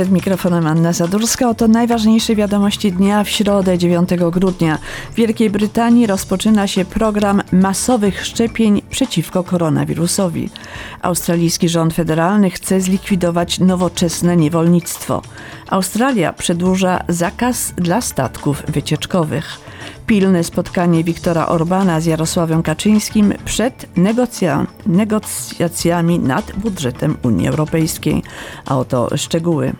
Przed mikrofonem Anna Zadurska. Oto najważniejsze wiadomości dnia w środę 9 grudnia. W Wielkiej Brytanii rozpoczyna się program masowych szczepień przeciwko koronawirusowi. Australijski rząd federalny chce zlikwidować nowoczesne niewolnictwo. Australia przedłuża zakaz dla statków wycieczkowych pilne spotkanie Wiktora Orbana z Jarosławem Kaczyńskim przed negocja negocjacjami nad budżetem Unii Europejskiej. A oto szczegóły.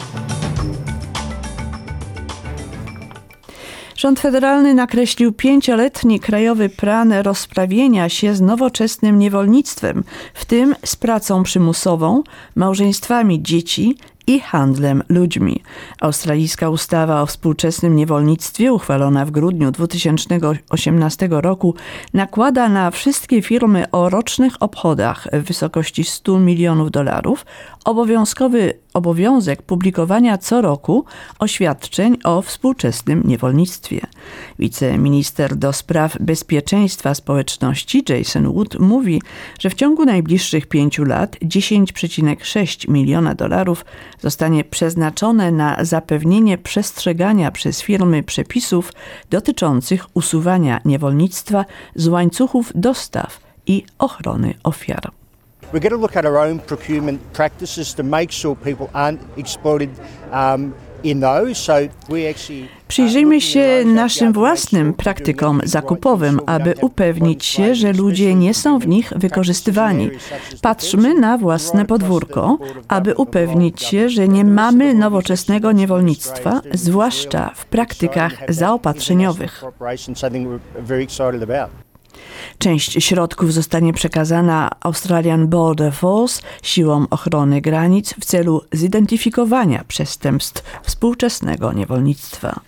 Rząd federalny nakreślił pięcioletni krajowy plan rozprawienia się z nowoczesnym niewolnictwem, w tym z pracą przymusową, małżeństwami dzieci i handlem ludźmi. Australijska ustawa o współczesnym niewolnictwie, uchwalona w grudniu 2018 roku, nakłada na wszystkie firmy o rocznych obchodach w wysokości 100 milionów dolarów obowiązkowy obowiązek publikowania co roku oświadczeń o współczesnym niewolnictwie. Wiceminister do spraw bezpieczeństwa społeczności Jason Wood mówi, że w ciągu najbliższych pięciu lat 10,6 miliona dolarów zostanie przeznaczone na zapewnienie przestrzegania przez firmy przepisów dotyczących usuwania niewolnictwa z łańcuchów dostaw i ochrony ofiar. We're going to look at our own procurement practices to make sure people aren't exploited um, Przyjrzyjmy się naszym własnym praktykom zakupowym, aby upewnić się, że ludzie nie są w nich wykorzystywani. Patrzmy na własne podwórko, aby upewnić się, że nie mamy nowoczesnego niewolnictwa, zwłaszcza w praktykach zaopatrzeniowych. Część środków zostanie przekazana Australian Border Force, siłom ochrony granic w celu zidentyfikowania przestępstw współczesnego niewolnictwa.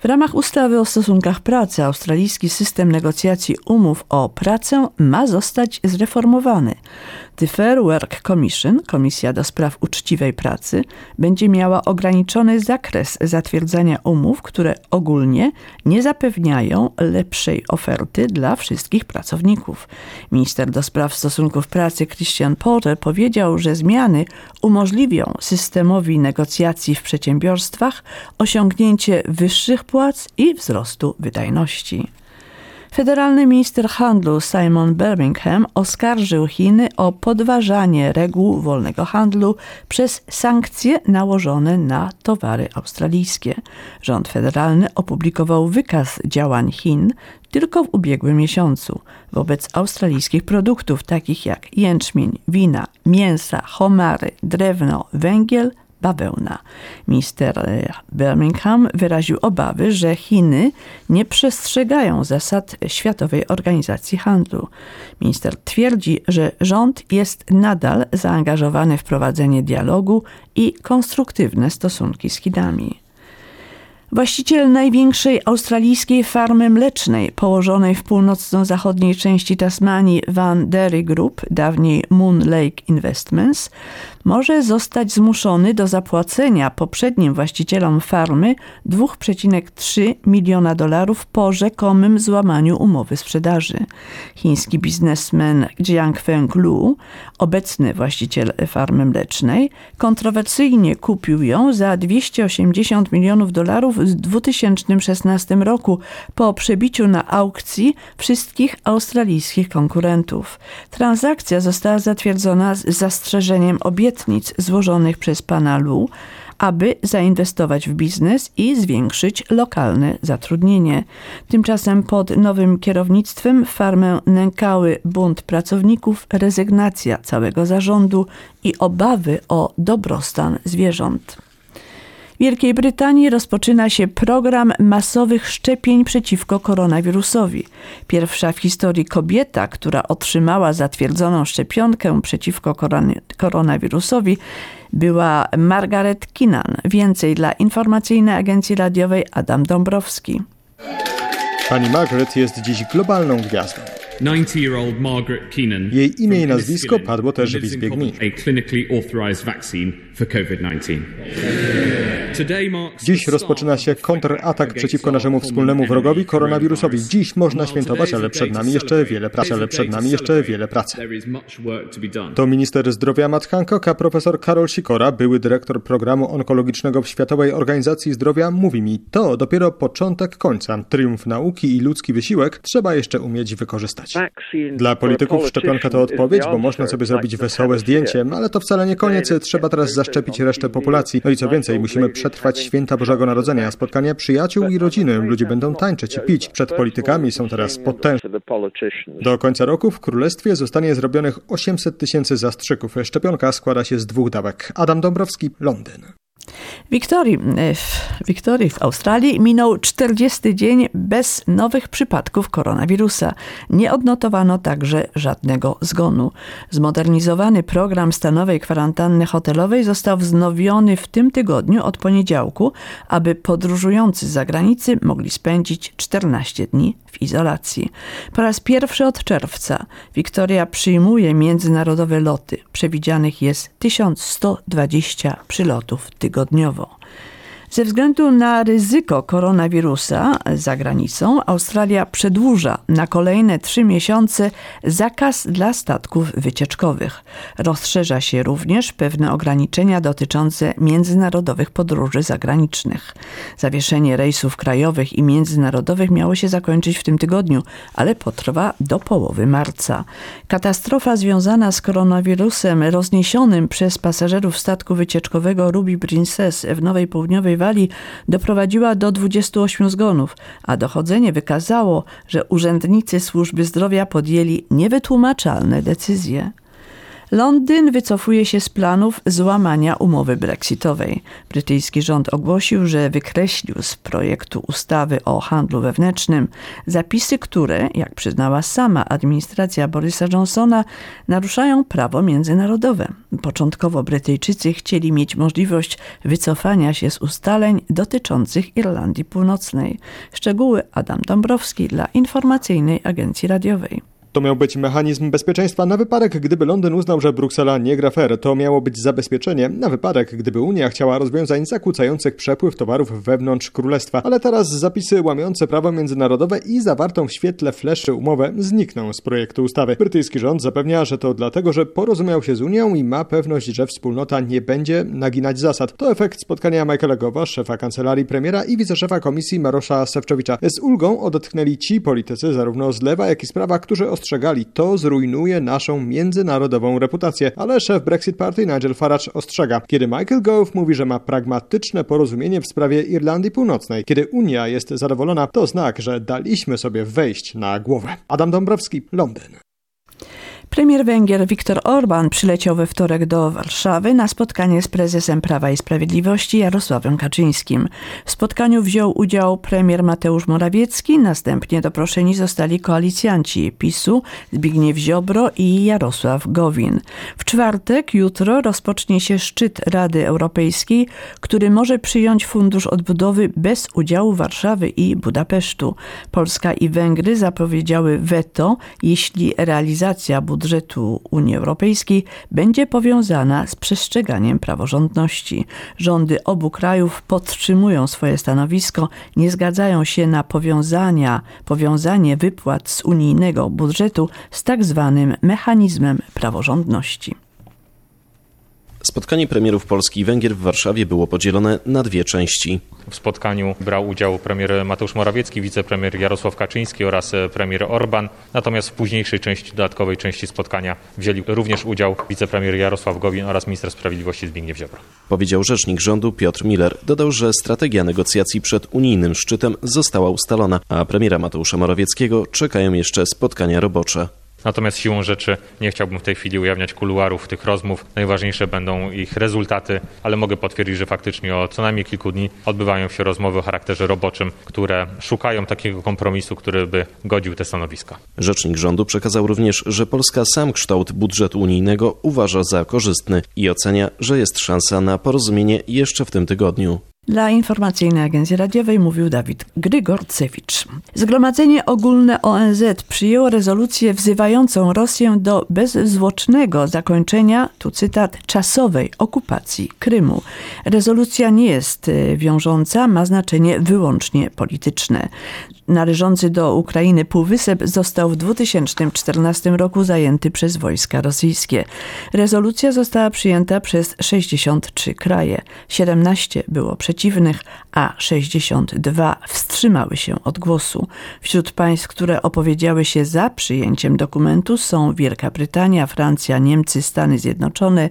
W ramach ustawy o stosunkach pracy australijski system negocjacji umów o pracę ma zostać zreformowany. The Fair Work Commission, Komisja do Spraw Uczciwej Pracy, będzie miała ograniczony zakres zatwierdzania umów, które ogólnie nie zapewniają lepszej oferty dla wszystkich pracowników. Minister do Spraw Stosunków Pracy Christian Porter powiedział, że zmiany umożliwią systemowi negocjacji w przedsiębiorstwach osiągnięcie wyższych płac i wzrostu wydajności. Federalny minister handlu Simon Birmingham oskarżył Chiny o podważanie reguł wolnego handlu przez sankcje nałożone na towary australijskie. Rząd federalny opublikował wykaz działań Chin tylko w ubiegłym miesiącu wobec australijskich produktów takich jak jęczmień, wina, mięsa, homary, drewno, węgiel, bawełna. Minister e, Birmingham wyraził obawy, że Chiny nie przestrzegają zasad Światowej Organizacji Handlu. Minister twierdzi, że rząd jest nadal zaangażowany w prowadzenie dialogu i konstruktywne stosunki z Chinami. Właściciel największej australijskiej farmy mlecznej położonej w północno-zachodniej części Tasmanii Van Derry Group, dawniej Moon Lake Investments, może zostać zmuszony do zapłacenia poprzednim właścicielom farmy 2,3 miliona dolarów po rzekomym złamaniu umowy sprzedaży. Chiński biznesmen Jiang Feng Lu, obecny właściciel farmy mlecznej, kontrowersyjnie kupił ją za 280 milionów dolarów w 2016 roku po przebiciu na aukcji wszystkich australijskich konkurentów. Transakcja została zatwierdzona z zastrzeżeniem obietnic złożonych przez pana Lu, aby zainwestować w biznes i zwiększyć lokalne zatrudnienie. Tymczasem pod nowym kierownictwem farmę nękały bunt pracowników, rezygnacja całego zarządu i obawy o dobrostan zwierząt. Wielkiej Brytanii rozpoczyna się program masowych szczepień przeciwko koronawirusowi. Pierwsza w historii kobieta, która otrzymała zatwierdzoną szczepionkę przeciwko koronawirusowi, była Margaret Kinan. Więcej dla informacyjnej agencji radiowej Adam Dąbrowski. Pani Margaret jest dziś globalną gwiazdą. 90-year-old Margaret Keenan. Jej imię i nazwisko padło też w Izbie Gmin. Coventry, A clinically authorized vaccine for COVID-19. Today marks Dziś rozpoczyna się kontratak przeciwko naszemu wspólnemu wrogowi koronawirusowi. Dziś można świętować, ale przed nami jeszcze wiele pracy, ale przed nami jeszcze wiele pracy. To minister zdrowia Matt Hancock, a profesor Karol Sikora, były dyrektor programu onkologicznego w Światowej Organizacji Zdrowia, mówi mi, to dopiero początek końca. Triumf nauki i ludzki wysiłek trzeba jeszcze umieć wykorzystać. Dla polityków szczepionka to odpowiedź, bo można sobie zrobić wesołe zdjęcie, ale to wcale nie koniec. Trzeba teraz zaszczepić resztę populacji. No i co więcej, musimy przetrwać święta Bożego Narodzenia, spotkania przyjaciół i rodziny. Ludzie będą tańczyć i pić. Przed politykami są teraz potężne. Do końca roku w Królestwie zostanie zrobionych 800 tysięcy zastrzyków. Szczepionka składa się z dwóch dawek. Adam Dąbrowski, Londyn. Wiktorii, e, w Wiktorii w Australii minął 40 dzień bez nowych przypadków koronawirusa. Nie odnotowano także żadnego zgonu. Zmodernizowany program stanowej kwarantanny hotelowej został wznowiony w tym tygodniu od poniedziałku, aby podróżujący z zagranicy mogli spędzić 14 dni w izolacji. Po raz pierwszy od czerwca Wiktoria przyjmuje międzynarodowe loty. Przewidzianych jest 1120 przylotów tygodniowo stopniowo. Ze względu na ryzyko koronawirusa za granicą, Australia przedłuża na kolejne trzy miesiące zakaz dla statków wycieczkowych. Rozszerza się również pewne ograniczenia dotyczące międzynarodowych podróży zagranicznych. Zawieszenie rejsów krajowych i międzynarodowych miało się zakończyć w tym tygodniu, ale potrwa do połowy marca. Katastrofa związana z koronawirusem rozniesionym przez pasażerów statku wycieczkowego Ruby Princess w Nowej Południowej Walii doprowadziła do 28 zgonów, a dochodzenie wykazało, że urzędnicy służby zdrowia podjęli niewytłumaczalne decyzje. Londyn wycofuje się z planów złamania umowy brexitowej. Brytyjski rząd ogłosił, że wykreślił z projektu ustawy o handlu wewnętrznym zapisy, które, jak przyznała sama administracja Borisa Johnsona, naruszają prawo międzynarodowe. Początkowo Brytyjczycy chcieli mieć możliwość wycofania się z ustaleń dotyczących Irlandii Północnej. Szczegóły Adam Dąbrowski dla Informacyjnej Agencji Radiowej. To miał być mechanizm bezpieczeństwa na wypadek, gdyby Londyn uznał, że Bruksela nie gra fair. To miało być zabezpieczenie na wypadek, gdyby Unia chciała rozwiązań zakłócających przepływ towarów wewnątrz królestwa. Ale teraz zapisy łamiące prawo międzynarodowe i zawartą w świetle fleszy umowę znikną z projektu ustawy. Brytyjski rząd zapewnia, że to dlatego, że porozumiał się z Unią i ma pewność, że wspólnota nie będzie naginać zasad. To efekt spotkania Michaela Gowa, szefa kancelarii premiera i wiceszefa komisji Marosza Sewczowicza. Z ulgą odetchnęli ci politycy zarówno z lewa, jak i z prawa, którzy ostrzegali, to zrujnuje naszą międzynarodową reputację. Ale szef Brexit Party Nigel Farage ostrzega. Kiedy Michael Gove mówi, że ma pragmatyczne porozumienie w sprawie Irlandii Północnej, kiedy Unia jest zadowolona, to znak, że daliśmy sobie wejść na głowę. Adam Dąbrowski, Londyn. Premier Węgier Viktor Orban przyleciał we wtorek do Warszawy na spotkanie z prezesem Prawa i Sprawiedliwości Jarosławem Kaczyńskim. W spotkaniu wziął udział premier Mateusz Morawiecki, następnie doproszeni zostali koalicjanci PiSu Zbigniew Ziobro i Jarosław Gowin. W czwartek, jutro rozpocznie się szczyt Rady Europejskiej, który może przyjąć Fundusz Odbudowy bez udziału Warszawy i Budapesztu. Polska i Węgry zapowiedziały weto, jeśli realizacja budżetu budżetu Unii Europejskiej będzie powiązana z przestrzeganiem praworządności. Rządy obu krajów podtrzymują swoje stanowisko, nie zgadzają się na powiązania, powiązanie wypłat z unijnego budżetu z tak zwanym mechanizmem praworządności. Spotkanie premierów Polski i Węgier w Warszawie było podzielone na dwie części. W spotkaniu brał udział premier Mateusz Morawiecki, wicepremier Jarosław Kaczyński oraz premier Orban. Natomiast w późniejszej części, dodatkowej części spotkania wzięli również udział wicepremier Jarosław Gowin oraz minister sprawiedliwości Zbigniew Ziobro. Powiedział rzecznik rządu Piotr Miller. Dodał, że strategia negocjacji przed unijnym szczytem została ustalona, a premiera Mateusza Morawieckiego czekają jeszcze spotkania robocze. Natomiast siłą rzeczy nie chciałbym w tej chwili ujawniać kuluarów tych rozmów. Najważniejsze będą ich rezultaty, ale mogę potwierdzić, że faktycznie od co najmniej kilku dni odbywają się rozmowy o charakterze roboczym, które szukają takiego kompromisu, który by godził te stanowiska. Rzecznik rządu przekazał również, że Polska sam kształt budżetu unijnego uważa za korzystny i ocenia, że jest szansa na porozumienie jeszcze w tym tygodniu. Dla informacyjnej agencji radiowej mówił Dawid Grygorcewicz. Zgromadzenie Ogólne ONZ przyjęło rezolucję wzywającą Rosję do bezzwłocznego zakończenia, tu cytat, czasowej okupacji Krymu. Rezolucja nie jest e, wiążąca, ma znaczenie wyłącznie polityczne. Należący do Ukrainy półwysep został w 2014 roku zajęty przez wojska rosyjskie. Rezolucja została przyjęta przez 63 kraje. 17 było przeciwnych, a 62 wstrzymały się od głosu. Wśród państw, które opowiedziały się za przyjęciem dokumentu są Wielka Brytania, Francja, Niemcy, Stany Zjednoczone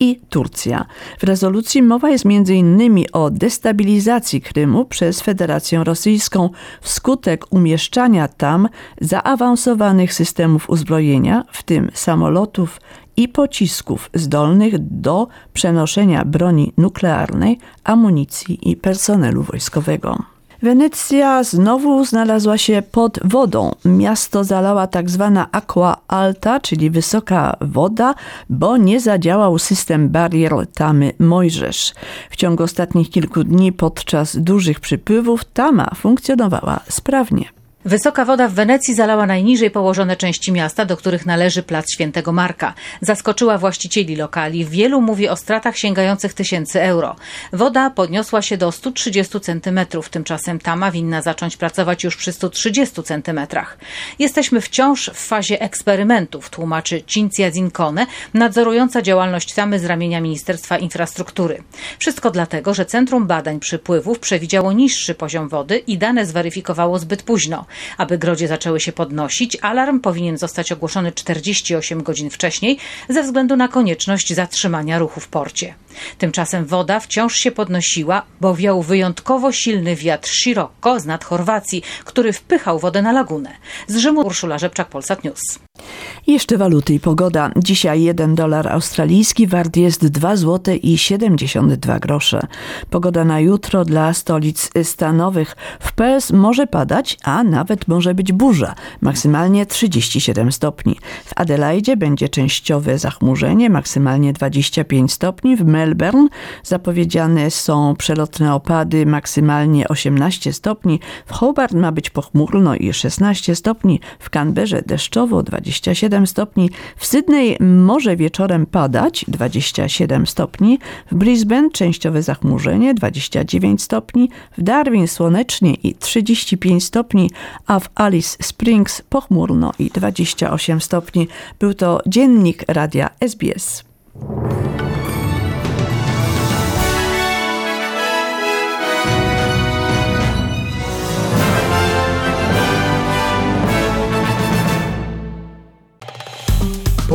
i Turcja. W rezolucji mowa jest m.in. o destabilizacji Krymu przez Federację Rosyjską wskutek umieszczania tam zaawansowanych systemów uzbrojenia, w tym samolotów i pocisków zdolnych do przenoszenia broni nuklearnej, amunicji i personelu wojskowego. Wenecja znowu znalazła się pod wodą. Miasto zalała tak zwana aqua alta, czyli wysoka woda, bo nie zadziałał system barier tamy Mojżesz. W ciągu ostatnich kilku dni podczas dużych przypływów tama funkcjonowała sprawnie. Wysoka woda w Wenecji zalała najniżej położone części miasta, do których należy plac Świętego Marka. Zaskoczyła właścicieli lokali. Wielu mówi o stratach sięgających tysięcy euro. Woda podniosła się do 130 centymetrów. Tymczasem tama winna zacząć pracować już przy 130 centymetrach. Jesteśmy wciąż w fazie eksperymentów, tłumaczy Cinzia Zincone, nadzorująca działalność tamy z ramienia Ministerstwa Infrastruktury. Wszystko dlatego, że Centrum Badań Przypływów przewidziało niższy poziom wody i dane zweryfikowało zbyt późno. Aby grodzie zaczęły się podnosić, alarm powinien zostać ogłoszony 48 godzin wcześniej ze względu na konieczność zatrzymania ruchu w porcie. Tymczasem woda wciąż się podnosiła, bo wiał wyjątkowo silny wiatr Sirocco z nad Chorwacji, który wpychał wodę na lagunę. Z Rzymu Urszula Rzepczak, Polsat News. Jeszcze waluty i pogoda. Dzisiaj 1 dolar australijski wart jest 2 zł i 72 grosze. Pogoda na jutro dla stolic stanowych. W Perth może padać, a nawet może być burza. Maksymalnie 37 stopni. W Adelaide będzie częściowe zachmurzenie, maksymalnie 25 stopni. W Melbourne zapowiedziane są przelotne opady, maksymalnie 18 stopni. W Hobart ma być pochmurno i 16 stopni. W Canberrze deszczowo 27 stopni. W Sydney może wieczorem padać 27 stopni. W Brisbane częściowe zachmurzenie 29 stopni. W Darwin słonecznie i 35 stopni, a w Alice Springs pochmurno i 28 stopni. Był to dziennik radia SBS.